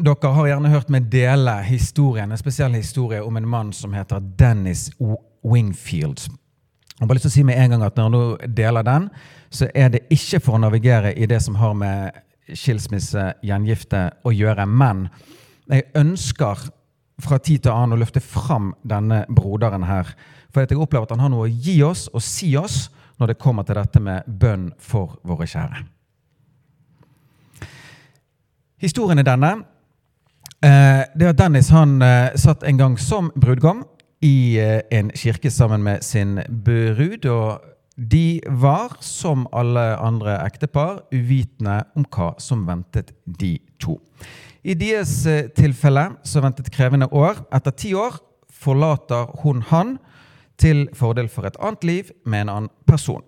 dere har gjerne hørt meg dele historien, en spesiell historie om en mann som heter Dennis O- Wingfield. Jeg har bare lyst til å si med en gang at Når du deler den, så er det ikke for å navigere i det som har med skilsmisse, gjengifte å gjøre. Men jeg ønsker fra tid til annen å løfte fram denne broderen her. For jeg opplever at han har noe å gi oss og si oss når det kommer til dette med bønn for våre kjære. Historien er denne. Eh, det at Dennis han eh, satt en gang som brudgom i eh, en kirke sammen med sin brud. Og de var, som alle andre ektepar, uvitende om hva som ventet de to. I deres tilfelle så ventet krevende år. Etter ti år forlater hun han til fordel for et annet liv med en annen person.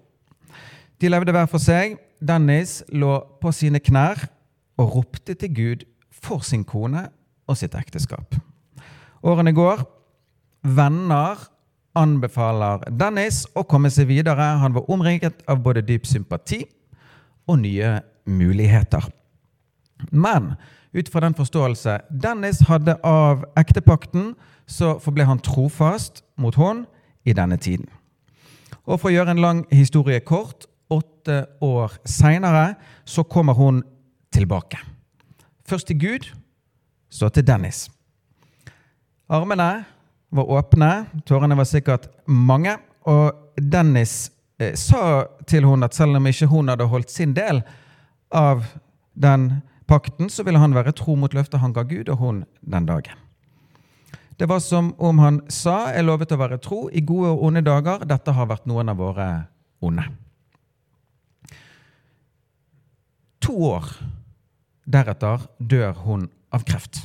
De levde hver for seg. Dennis lå på sine knær og ropte til Gud for sin kone og sitt ekteskap. Årene går. Venner anbefaler Dennis å komme seg videre. Han var omringet av både dyp sympati og nye muligheter. Men ut fra den forståelse Dennis hadde av ektepakten, så forble han trofast mot henne i denne tiden. Og for å gjøre en lang historie kort, åtte år seinere så kommer hun tilbake. Først til Gud, så til Dennis. Armene var åpne, tårene var sikkert mange, og Dennis eh, sa til hun at selv om ikke hun hadde holdt sin del av den pakten, så ville han være tro mot løftet han ga Gud og hun den dagen. Det var som om han sa, jeg lovet å være tro i gode og onde dager, dette har vært noen av våre onde. To år deretter dør hun av kreft.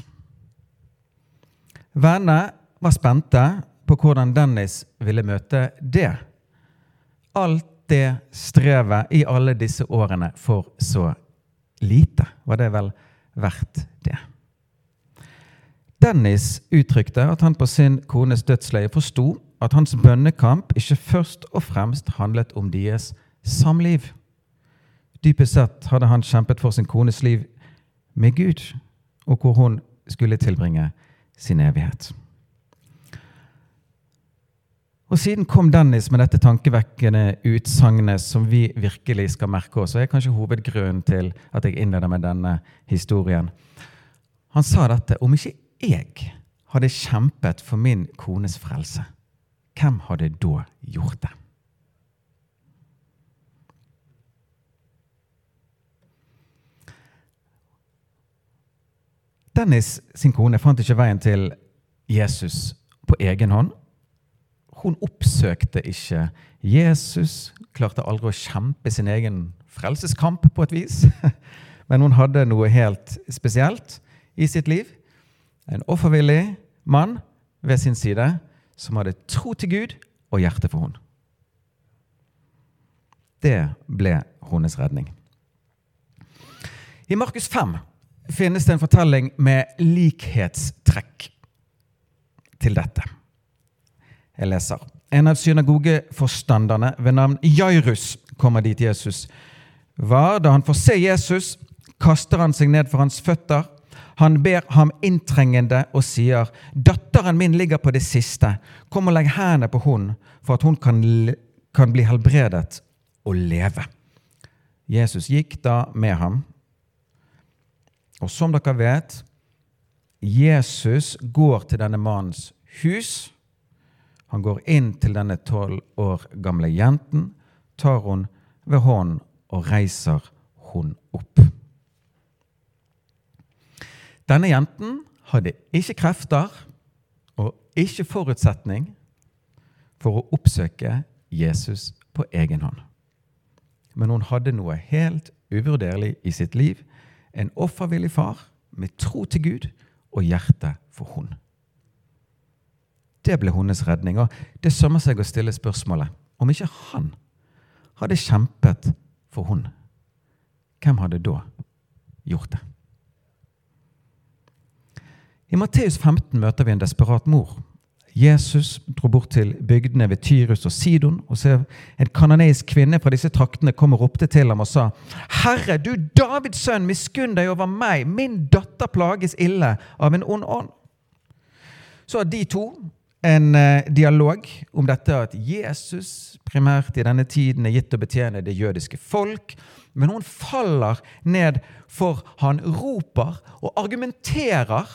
Vennene var spente på hvordan Dennis ville møte det. Alt det strevet i alle disse årene for så lite. Var det vel verdt det? Dennis uttrykte at han på sin kones dødsleie forsto at hans bønnekamp ikke først og fremst handlet om deres samliv. Dypest sett hadde han kjempet for sin kones liv med Gud, og hvor hun skulle tilbringe sin evighet. Og Siden kom Dennis med dette tankevekkende utsagnet som vi virkelig skal merke oss. og er kanskje hovedgrunnen til at jeg innleder med denne historien. Han sa dette om ikke jeg hadde kjempet for min kones frelse, hvem hadde da gjort det? Dennis sin kone fant ikke veien til Jesus på egen hånd. Hun oppsøkte ikke Jesus, klarte aldri å kjempe sin egen frelseskamp på et vis. Men hun hadde noe helt spesielt i sitt liv. En offervillig mann ved sin side som hadde tro til Gud og hjerte for henne. Det ble hennes redning. I Markus 5 finnes det en fortelling med likhetstrekk til dette. Jeg leser. En av synagogeforstanderne ved navn Jairus kommer dit Jesus var. Da han får se Jesus, kaster han seg ned for hans føtter. Han ber ham inntrengende og sier, 'Datteren min ligger på det siste. Kom og legg hendene på henne, for at hun kan, kan bli helbredet og leve.' Jesus gikk da med ham. Og som dere vet, Jesus går til denne mannens hus. Han går inn til denne tolv år gamle jenten, tar hun ved hånden og reiser hun opp. Denne jenten hadde ikke krefter og ikke forutsetning for å oppsøke Jesus på egen hånd. Men hun hadde noe helt uvurderlig i sitt liv. En offervillig far med tro til Gud og hjerte for henne. Det ble hennes redning. Og det sømmer seg å stille spørsmålet om ikke han hadde kjempet for hun. Hvem hadde da gjort det? I Matteus 15 møter vi en desperat mor. Jesus dro bort til bygdene ved Tyrus og Sidon og ser en kanoneisk kvinne fra disse traktene kom og ropte til ham og sa:" Herre, du Davids sønn, miskunn deg over meg, min datter plages ille av en ond ånd. Så har de to en eh, dialog om dette at Jesus primært i denne tiden er gitt å betjene det jødiske folk, men hun faller ned for han roper og argumenterer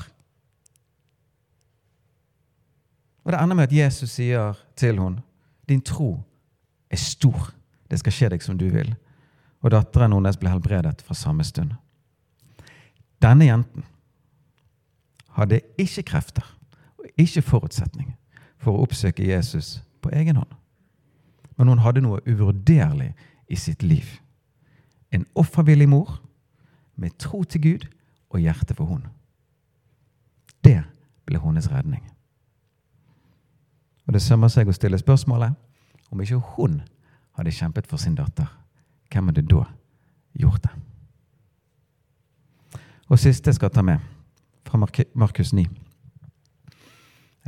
Og Det ender med at Jesus sier til henne, 'Din tro er stor. Det skal skje deg som du vil.' Og datteren hennes ble helbredet fra samme stund. Denne jenten hadde ikke krefter og ikke forutsetning for å oppsøke Jesus på egen hånd. Men hun hadde noe uvurderlig i sitt liv. En offervillig mor med tro til Gud og hjerte for hun. Det ble hennes redning. Og det sømmer seg å stille spørsmålet om ikke hun hadde kjempet for sin datter. Hvem hadde da gjort det? Og siste skal jeg ta med, fra Markus 9.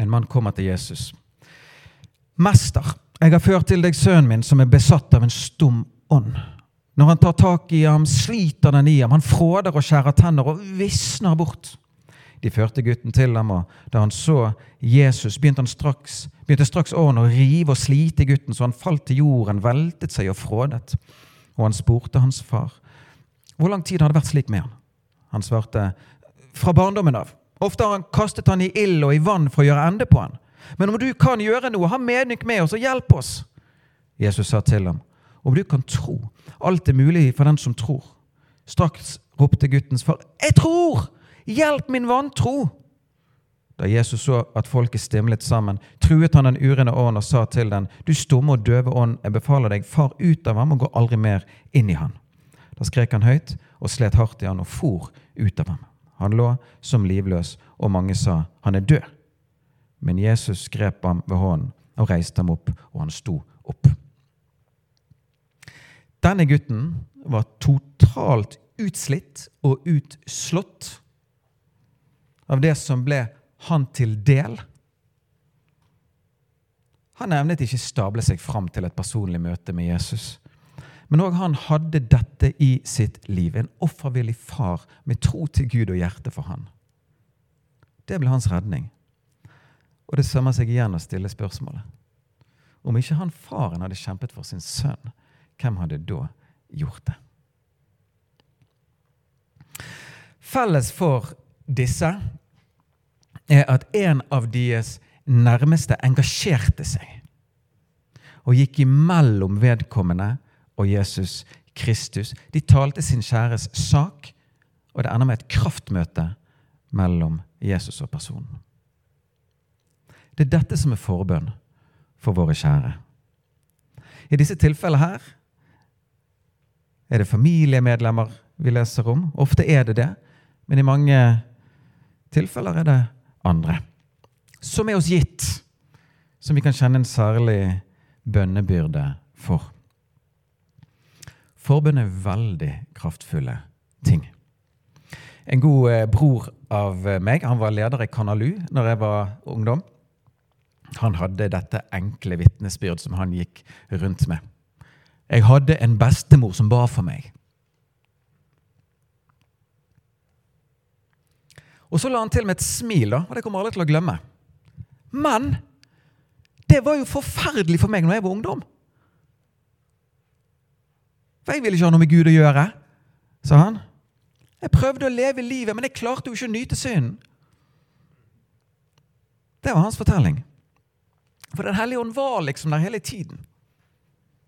En mann kommer til Jesus. Mester, jeg har ført til deg sønnen min som er besatt av en stum ånd. Når han tar tak i ham, sliter den i ham. Han fråder og skjærer tenner og visner bort. De førte gutten til ham, og da han så Jesus, begynte, han straks, begynte straks åren å rive og slite i gutten, så han falt til jorden, veltet seg og frådet. Og han spurte hans far hvor lang tid hadde det vært slik med han. Han svarte fra barndommen av. Ofte har han kastet han i ild og i vann for å gjøre ende på han. Men om du kan gjøre noe, ha mednykk med oss og hjelp oss. Jesus sa til ham, om du kan tro, alt er mulig for den som tror. Straks ropte guttens far, jeg tror! Hjelp min vantro! Da Jesus så at folket stimlet sammen, truet han den urene ånd og sa til den, Du stumme og døve ånd, jeg befaler deg, far ut av ham og gå aldri mer inn i han. Da skrek han høyt og slet hardt i han og for ut av ham. Han lå som livløs, og mange sa, Han er død. Men Jesus grep ham ved hånden og reiste ham opp, og han sto opp. Denne gutten var totalt utslitt og utslått av det som ble han til del. Han evnet ikke stable seg fram til et personlig møte med Jesus. Men òg han hadde dette i sitt liv. En offervillig far med tro til Gud og hjerte for han. Det ble hans redning. Og det sømmer seg igjen å stille spørsmålet. Om ikke han faren hadde kjempet for sin sønn, hvem hadde da gjort det? Felles for disse er at en av deres nærmeste engasjerte seg og gikk imellom vedkommende og Jesus Kristus. De talte sin kjæres sak, og det ender med et kraftmøte mellom Jesus og personen. Det er dette som er forbønn for våre kjære. I disse tilfellene her er det familiemedlemmer vi leser om. Ofte er det det, men i mange tilfeller er det andre. Som er oss gitt, som vi kan kjenne en særlig bønnebyrde for. Forbønn er veldig kraftfulle ting. En god eh, bror av meg han var leder i Kanalu når jeg var ungdom. Han hadde dette enkle vitnesbyrd som han gikk rundt med. Jeg hadde en bestemor som ba for meg. Og så la han til med et smil, da, og det kommer alle til å glemme. Men det var jo forferdelig for meg når jeg var ungdom. For jeg ville ikke ha noe med Gud å gjøre, sa han. Jeg prøvde å leve livet, men jeg klarte jo ikke å nyte synden. Det var hans fortelling. For Den hellige ånd var liksom der hele tiden.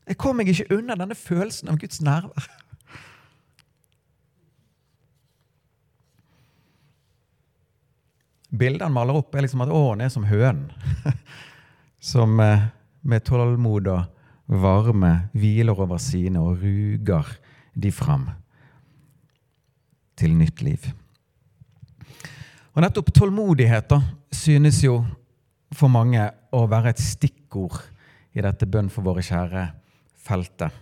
Jeg kom meg ikke unna denne følelsen av Guds nærvær. Bildet han maler opp, er liksom at han er som hønen. som eh, med tålmod og varme hviler over sine og ruger de fram til nytt liv. Og nettopp tålmodighet da, synes jo for mange å være et stikkord i dette bønn for våre kjære feltet.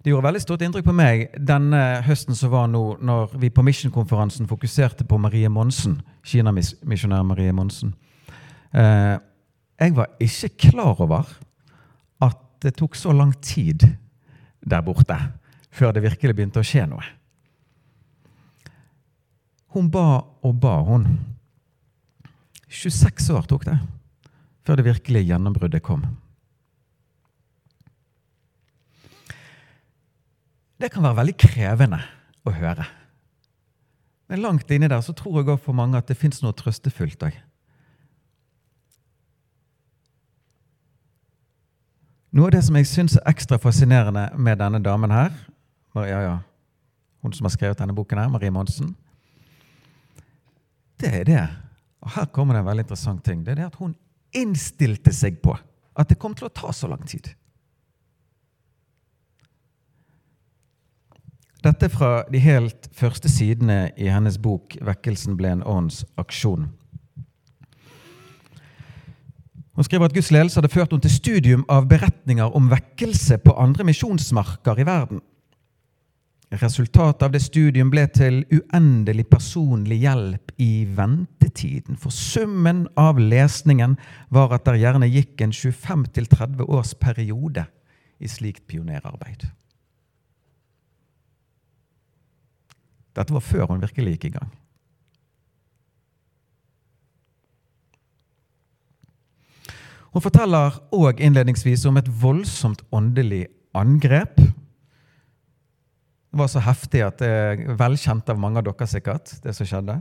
Det gjorde veldig stort inntrykk på meg denne høsten som var nå, når vi på Mission-konferansen fokuserte på Marie Monsen, Kina-misjonær Marie Monsen. Eh, jeg var ikke klar over at det tok så lang tid der borte før det virkelig begynte å skje noe. Hun ba og ba, hun. 26 år tok det før det virkelige gjennombruddet kom. Det kan være veldig krevende å høre. Men langt inni der så tror jeg òg for mange at det fins noe trøstefullt òg. Noe av det som jeg syns er ekstra fascinerende med denne damen her, Maria, ja, hun som har skrevet denne boken, her, Marie Monsen, det er det Og her kommer det en veldig interessant ting. Det er det at hun innstilte seg på at det kom til å ta så lang tid. Dette er fra de helt første sidene i hennes bok 'Vekkelsen ble en ånds aksjon'. Hun skriver at Guds ledelse hadde ført henne til studium av beretninger om vekkelse på andre misjonsmarker i verden. Resultatet av det studium ble til uendelig personlig hjelp i ventetiden. For summen av lesningen var at det gjerne gikk en 25-30 års periode i slikt pionerarbeid. Dette var før hun virkelig gikk i gang. Hun forteller òg innledningsvis om et voldsomt åndelig angrep. Det var så heftig at det er velkjent av mange av dere sikkert, det som skjedde.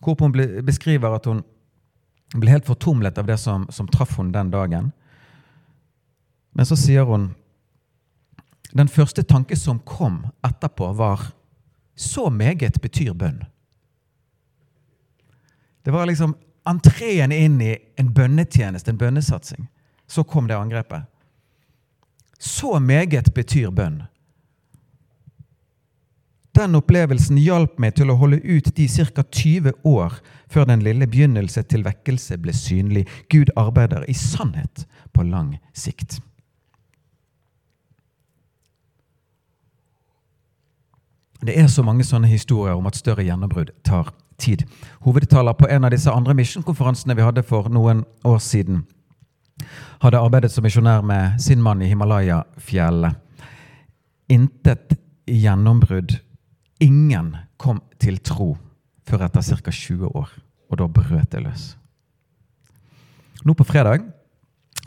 Hvorpå hun beskriver at hun ble helt fortumlet av det som, som traff hun den dagen. Men så sier hun den første tanke som kom etterpå, var så meget betyr bønn. Det var liksom entreen inn i en bønnetjeneste, en bønnesatsing. Så kom det angrepet. Så meget betyr bønn. Den opplevelsen hjalp meg til å holde ut de ca. 20 år før den lille begynnelse til vekkelse ble synlig. Gud arbeider i sannhet på lang sikt. Det er så mange sånne historier om at større gjennombrudd tar tid. Hovedtaler på en av disse andre misjonkonferansene vi hadde for noen år siden, hadde arbeidet som misjonær med sin mann i Himalaya-fjellet. Intet gjennombrudd. Ingen kom til tro før etter ca. 20 år, og da brøt det løs. Nå på fredag,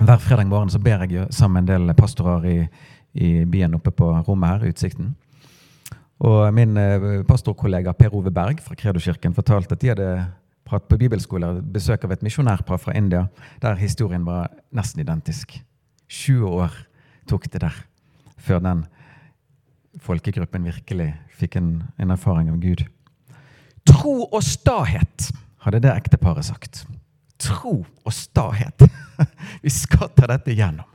Hver fredag morgen så ber jeg sammen med en del pastorer i, i byen oppe på rommet her, Utsikten. Og min eh, pastorkollega Per Ove Berg fra Kredokirken fortalte at de hadde pratet på bibelskoler besøk av et misjonærpar fra India, der historien var nesten identisk. 20 år tok det der før den folkegruppen virkelig fikk en, en erfaring av Gud. Tro og stahet, hadde det ekteparet sagt. Tro og stahet. Vi skal ta dette gjennom.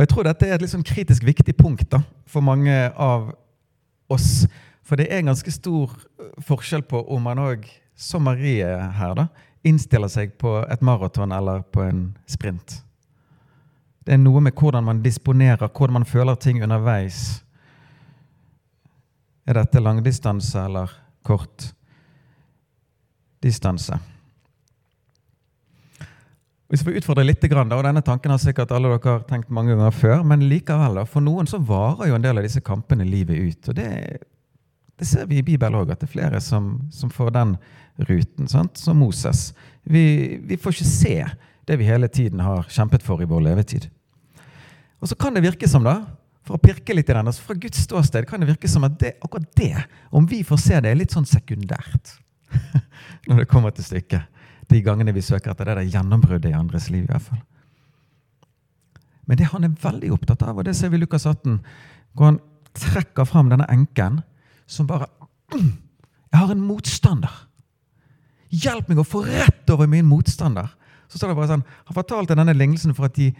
Og Jeg tror dette er et litt sånn kritisk viktig punkt da, for mange av oss. For det er en ganske stor øh, forskjell på om man òg, som Marie her, da, innstiller seg på et maraton eller på en sprint. Det er noe med hvordan man disponerer, hvordan man føler ting underveis. Er dette langdistanse eller kort distanse? Hvis vi utfordrer litt, og denne tanken har sikkert alle dere har tenkt mange ganger før, men likevel, for noen så varer jo en del av disse kampene livet ut. og Det, det ser vi i Bibelen òg, at det er flere som, som får den ruten. Sant? Som Moses. Vi, vi, får ikke se det vi hele tiden har kjempet for i vår levetid. Og så kan det virke som, da, for å pirke litt i den, altså fra Guds ståsted kan det virke som at det, akkurat det, om vi får se det, er litt sånn sekundært. Når det kommer til stykket de gangene vi søker etter det der gjennombruddet i andres liv. i hvert fall. Men det han er veldig opptatt av, og det ser vi i Lukas 18, hvor han trekker fram denne enken som bare Jeg har en motstander. Hjelp meg å få rett over min motstander. Så står det bare sånn, Han fortalte denne lignelsen for at de,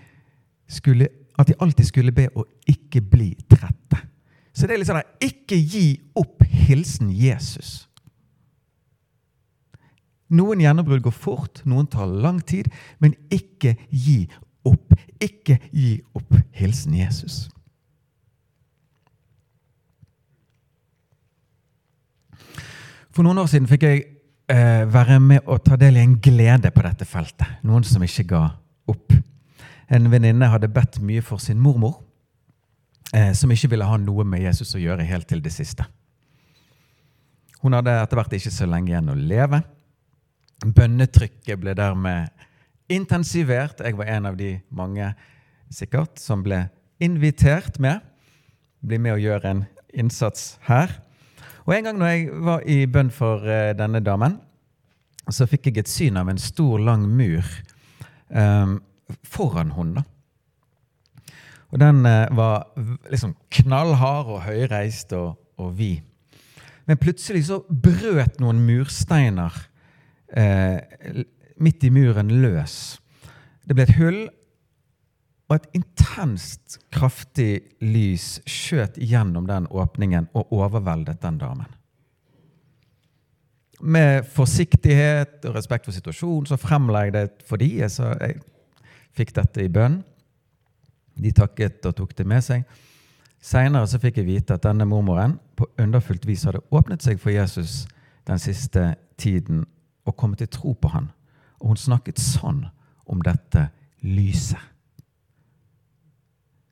skulle, at de alltid skulle be å ikke bli trette. Så det er litt sånn Ikke gi opp hilsen Jesus. Noen gjennombrudd går fort, noen tar lang tid, men ikke gi opp. Ikke gi opp. Hilsen Jesus. For noen år siden fikk jeg eh, være med og ta del i en glede på dette feltet. Noen som ikke ga opp. En venninne hadde bedt mye for sin mormor, eh, som ikke ville ha noe med Jesus å gjøre helt til det siste. Hun hadde etter hvert ikke så lenge igjen å leve. Bønnetrykket ble dermed intensivert. Jeg var en av de mange sikkert som ble invitert med. Bli med og gjøre en innsats her. Og En gang når jeg var i bønn for uh, denne damen, så fikk jeg et syn av en stor, lang mur um, foran henne. Og den uh, var liksom knallhard og høyreist og, og vid. Men plutselig så brøt noen mursteiner uh, midt i muren løs. Det ble et hull, og et intenst, kraftig lys skjøt gjennom den åpningen og overveldet den damen. Med forsiktighet og respekt for situasjonen så fremla jeg det for de, så jeg fikk dette i bønn. De takket og tok det med seg. Seinere fikk jeg vite at denne mormoren på underfullt vis hadde åpnet seg for Jesus den siste tiden og kommet til tro på han. Og hun snakket sånn om dette lyset.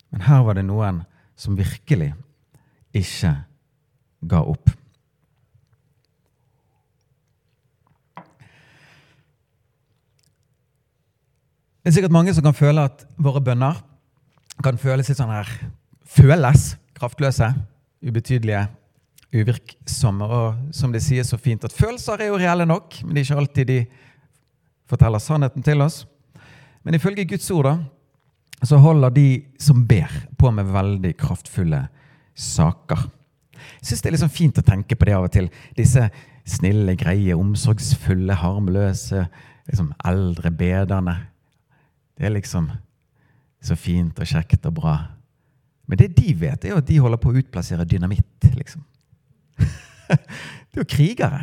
Men her var det noen som virkelig ikke ga opp. Det er sikkert mange som kan føle at våre bønner kan føles litt sånn her Føles kraftløse, ubetydelige, uvirksomme. Og som de sier så fint, at følelser er jo reelle nok, men det er ikke alltid de forteller sannheten til oss. Men ifølge Guds ord da, så holder de som ber, på med veldig kraftfulle saker. Jeg syns det er liksom fint å tenke på det av og til. Disse snille, greie, omsorgsfulle, harmløse, liksom eldre bederne. Det er liksom så fint og kjekt og bra. Men det de vet, er jo at de holder på å utplassere dynamitt, liksom. det er jo krigere.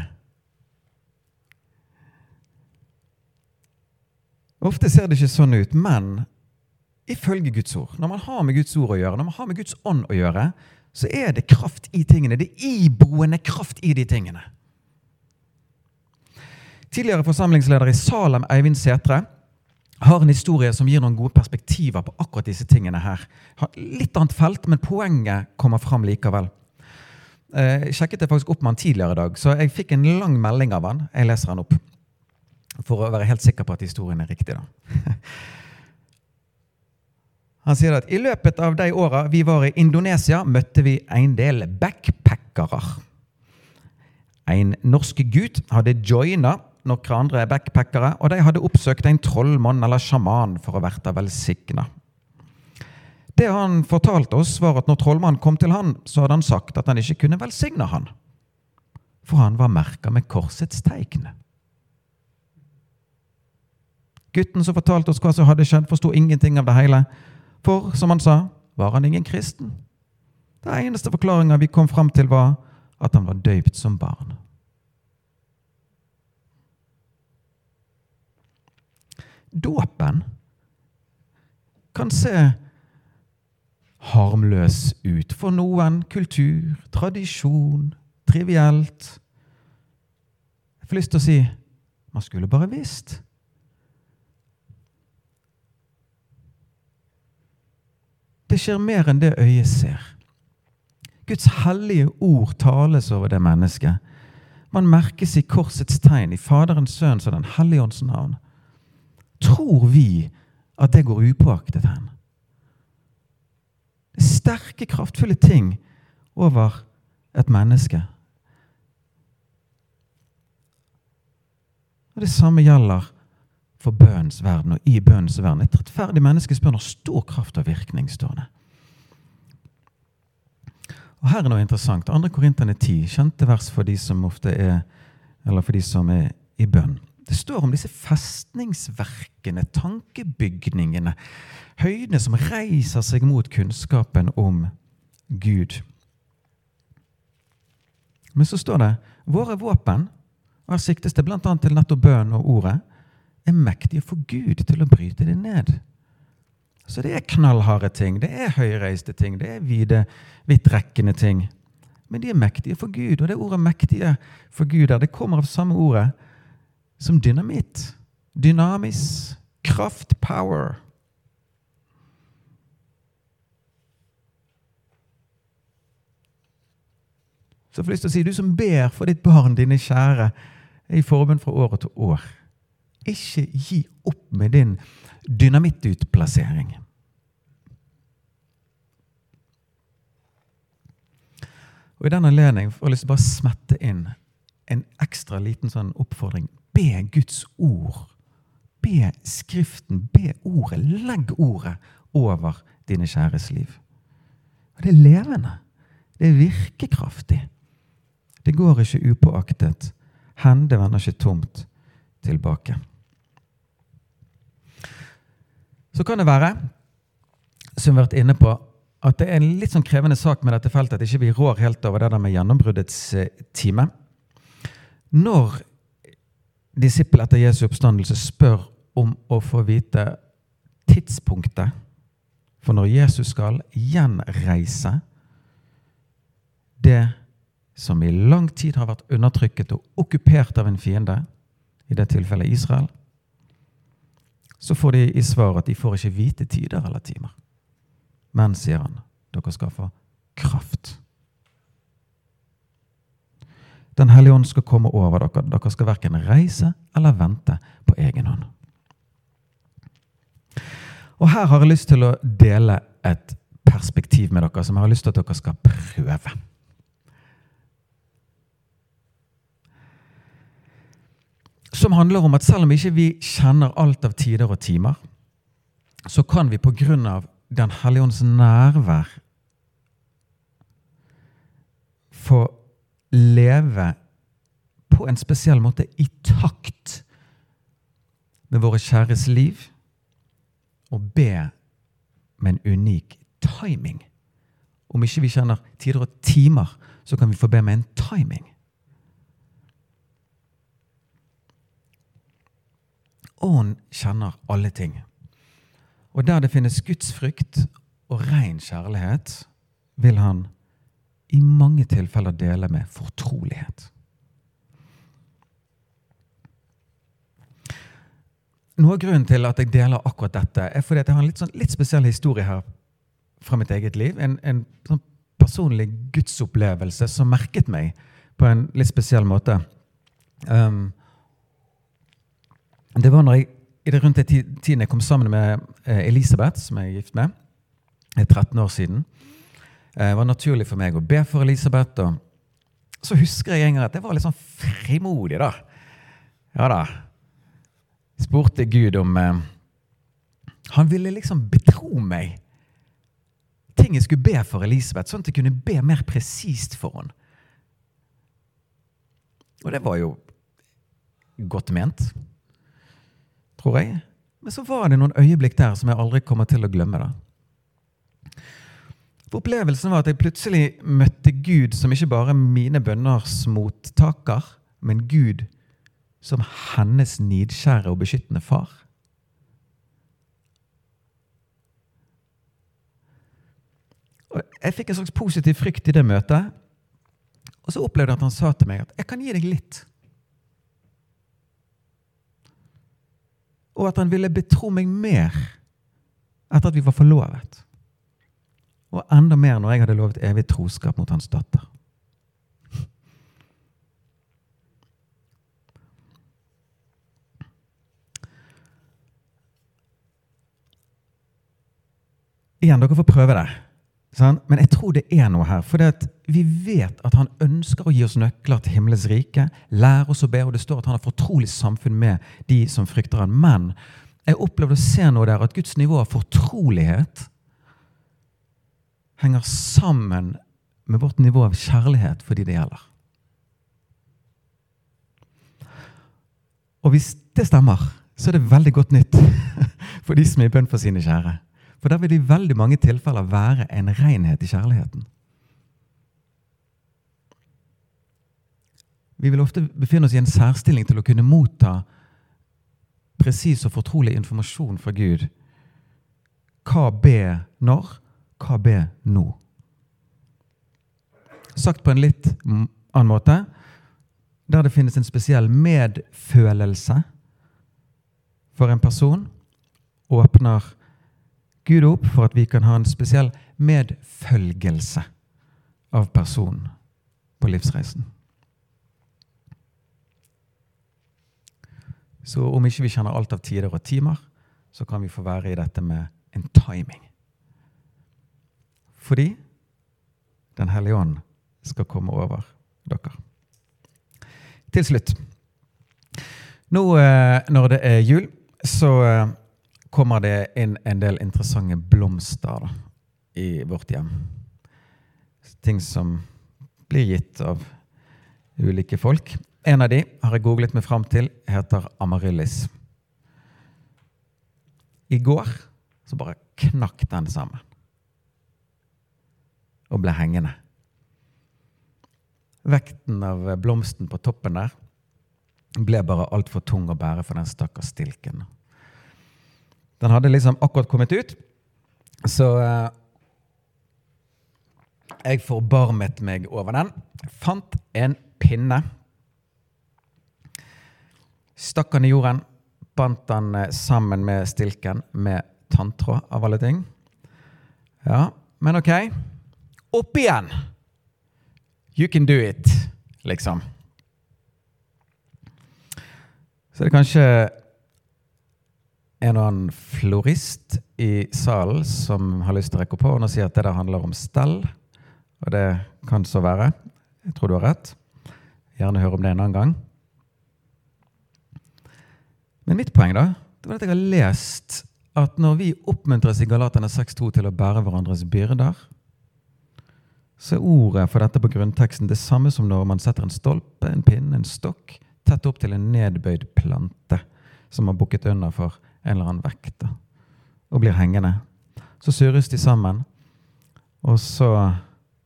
Ofte ser det ikke sånn ut, men ifølge Guds ord. Når man har med Guds ord å gjøre, når man har med Guds ånd å gjøre, så er det kraft i tingene. Det er iboende kraft i de tingene. Tidligere forsamlingsleder i Salem, Eivind Setre, har en historie som gir noen gode perspektiver på akkurat disse tingene her. Litt annet felt, men poenget kommer fram likevel. Jeg eh, sjekket det faktisk opp med han tidligere i dag, så jeg fikk en lang melding av han. Jeg leser han opp for å være helt sikker på at historien er riktig. da. Han sier at i løpet av de åra vi var i Indonesia, møtte vi en del backpackere. En norsk gutt hadde joina noen andre backpackere, og de hadde oppsøkt en trollmann eller sjaman for å verte velsigna. Det han fortalte oss, var at når trollmannen kom til han, så hadde han sagt at han ikke kunne velsigne han, for han var merka med korsets tegn. Gutten som fortalte oss hva som hadde skjedd, forsto ingenting av det hele. For, som han sa, var han ingen kristen. Den eneste forklaringa vi kom fram til, var at han var døypt som barn. Dåpen kan se harmløs ut for noen. Kultur, tradisjon, trivielt. Jeg får lyst til å si man skulle bare visst. Det skjer mer enn det øyet ser. Guds hellige ord tales over det mennesket. Man merkes i korsets tegn, i Faderens Sønns og Den hellige ånds navn. Tror vi at det går upåaktet hen? Det er sterke, kraftfulle ting over et menneske. Og Det samme gjelder for bønnens verden og i bønnens verden. Et rettferdig menneskes bønn har stor kraft og virkning, står det. Og Her er noe interessant. 2. Korinterne 10, kjente vers for de som ofte er eller for de som er i bønn. Det står om disse festningsverkene, tankebygningene, høydene som reiser seg mot kunnskapen om Gud. Men så står det våre våpen og her siktes det bl.a. til nettopp bønn og ordet, er mektige for Gud til å bryte det ned. Så det er knallharde ting, det er høyreiste ting, det er vide, vidtrekkende ting. Men de er mektige for Gud, og det ordet 'mektige for Gud' der, det kommer av samme ordet som dynamitt. Dynamis. Kraft. Power. Så jeg får lyst til å si, du som ber for ditt barn, dine kjære, i forbund fra år til år. Ikke gi opp med din dynamittutplassering. Og I den anledning får jeg lyst til å bare smette inn en ekstra liten sånn oppfordring. Be Guds ord. Be Skriften, be ordet. Legg ordet over dine kjæres liv. Og Det er levende. Det er virkekraftig. Det går ikke upåaktet hen. Det vender ikke tomt tilbake. Så kan det være, som vi har vært inne på, at det er en litt sånn krevende sak med dette feltet, at ikke vi rår helt over det der med gjennombruddets eh, time. Når disippel etter Jesu oppstandelse spør om å få vite tidspunktet for når Jesus skal gjenreise det som i lang tid har vært undertrykket og okkupert av en fiende, i det tilfellet Israel, så får de i svar at de får ikke vite tider eller timer. Men, sier han, dere skal få kraft. Den hellige ånd skal komme over dere. Dere skal verken reise eller vente på egen hånd. Og Her har jeg lyst til å dele et perspektiv med dere som jeg har lyst til at dere skal prøve. Som handler om at selv om ikke vi kjenner alt av tider og timer, så kan vi av den hellige ånds nærvær få leve på en spesiell måte i takt med våre kjæres liv og be med en unik timing. Om ikke vi kjenner tider og timer, så kan vi få be med en timing. Ånden kjenner alle ting. Og der det finnes gudsfrykt og ren kjærlighet, vil han i mange tilfeller deler med fortrolighet. Noe av grunnen til at jeg deler akkurat dette, er fordi jeg har en litt, sånn, litt spesiell historie her fra mitt eget liv. En, en sånn personlig gudsopplevelse som merket meg på en litt spesiell måte. Um, det var når jeg i det rundt den tiden jeg kom sammen med eh, Elisabeth, som jeg er gift med, 13 år siden. Eh, det var naturlig for meg å be for Elisabeth. og Så husker jeg en gang at jeg var litt sånn frimodig, da. Ja da. Spurte Gud om eh, Han ville liksom betro meg ting jeg skulle be for Elisabeth, sånn at jeg kunne be mer presist for henne. Og det var jo godt ment tror jeg. Men så var det noen øyeblikk der som jeg aldri kommer til å glemme. da. Opplevelsen var at jeg plutselig møtte Gud som ikke bare mine bønners mottaker, men Gud som hennes nidskjære og beskyttende far. Og jeg fikk en slags positiv frykt i det møtet. Og så opplevde jeg at han sa til meg at 'jeg kan gi deg litt'. og at han ville betro meg mer etter at vi var forlovet. Og enda mer når jeg hadde lovet evig troskap mot hans datter. Igjen, dere får prøve det. Men jeg tror det er noe her. For vi vet at han ønsker å gi oss nøkler til himmelens rike. Lære oss å be, og det står at han har fortrolig samfunn med de som frykter han. Men jeg opplevde å se noe der, at Guds nivå av fortrolighet henger sammen med vårt nivå av kjærlighet for de det gjelder. Og hvis det stemmer, så er det veldig godt nytt for de som er i bønn for sine kjære. For der vil det i veldig mange tilfeller være en renhet i kjærligheten. Vi vil ofte befinne oss i en særstilling til å kunne motta presis og fortrolig informasjon fra Gud. Hva be når? Hva be nå? Sagt på en litt annen måte, der det finnes en spesiell medfølelse for en person, åpner Gud opp for at vi kan ha en spesiell medfølgelse av personen på livsreisen. Så om ikke vi kjenner alt av tider og timer, så kan vi få være i dette med en timing. Fordi Den hellige ånd skal komme over dere. Til slutt. Nå eh, når det er jul, så eh, kommer det inn en del interessante blomster i vårt hjem. Ting som blir gitt av ulike folk. En av de har jeg googlet meg fram til, heter amaryllis. I går så bare knakk den sammen. Og ble hengende. Vekten av blomsten på toppen der ble bare altfor tung å bære for den stakkars stilken. Den hadde liksom akkurat kommet ut, så eh, jeg forbarmet meg over den. Fant en pinne Stakk den i jorden, bandt han eh, sammen med stilken med tanntråd, av alle ting. Ja, men ok. Opp igjen! You can do it, liksom. Så det er kanskje en og annen florist i salen som har lyst til å rekke opp hånden og si at det der handler om stell. Og det kan så være. Jeg tror du har rett. Gjerne høre om det en annen gang. Men mitt poeng da, det var at jeg har lest at når vi oppmuntres i Galaterne 6.2 til å bære hverandres byrder, så er ordet for dette på grunnteksten det samme som når man setter en stolpe, en pinne, en stokk tett opp til en nedbøyd plante som har bukket under for en eller annen vekt og blir hengende. Så surres de sammen, og så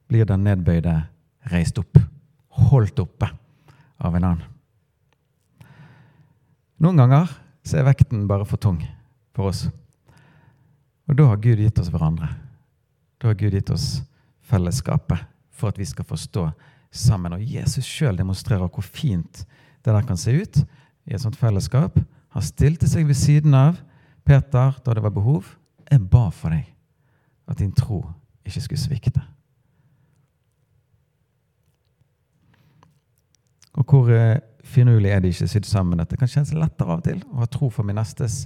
blir den nedbøyde reist opp, holdt oppe av en annen. Noen ganger så er vekten bare for tung for oss. Og da har Gud gitt oss hverandre. Da har Gud gitt oss fellesskapet for at vi skal forstå sammen. Og Jesus sjøl demonstrerer hvor fint det der kan se ut i et sånt fellesskap. Han stilte seg ved siden av Peter da det var behov. Jeg ba for deg at din tro ikke skulle svikte. Og hvor eh, finurlig er det ikke sydd sammen. At det kan kjennes lettere av og til å ha tro for min nestes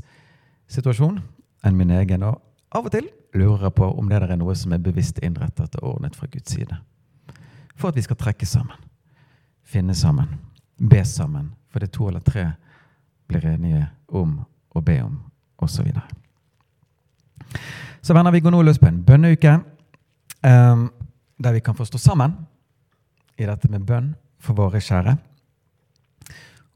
situasjon enn min egen. Og av og til lurer jeg på om det er noe som er bevisst innrettet og ordnet fra Guds side. For at vi skal trekke sammen, finne sammen, be sammen. For det to eller tre blir enige om å be om, osv. Så, så venner, vi går nå løs på en bønneuke um, der vi kan få stå sammen i dette med bønn for våre kjære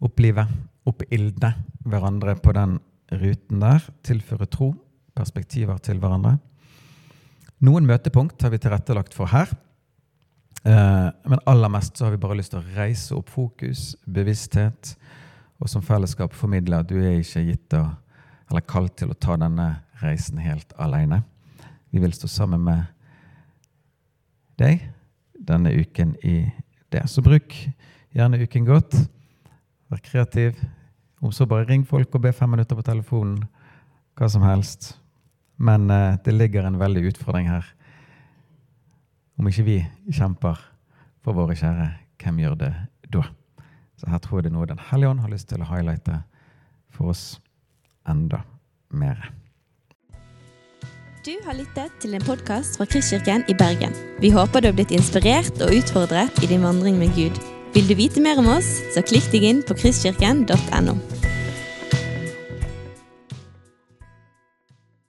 opplive, oppildne hverandre på den ruten der. Tilføre tro, perspektiver til hverandre. Noen møtepunkt har vi tilrettelagt for her. Eh, men aller mest så har vi bare lyst til å reise opp fokus, bevissthet, og som fellesskap formidle at du er ikke gitt å, eller kalt til å ta denne reisen helt alene. Vi vil stå sammen med deg denne uken i det. Så bruk gjerne uken godt. Vær kreativ. Om så bare ring folk og be fem minutter på telefonen. Hva som helst. Men eh, det ligger en veldig utfordring her. Om ikke vi kjemper for våre kjære, hvem gjør det da? Så her tror jeg det er noe Den hellige ånd har lyst til å highlighte for oss enda mer. Du har lyttet til en podkast fra Kristkirken i Bergen. Vi håper du har blitt inspirert og utfordret i din vandring med Gud. Vil du vite mer om oss, så klikk deg inn på kristkirken.no.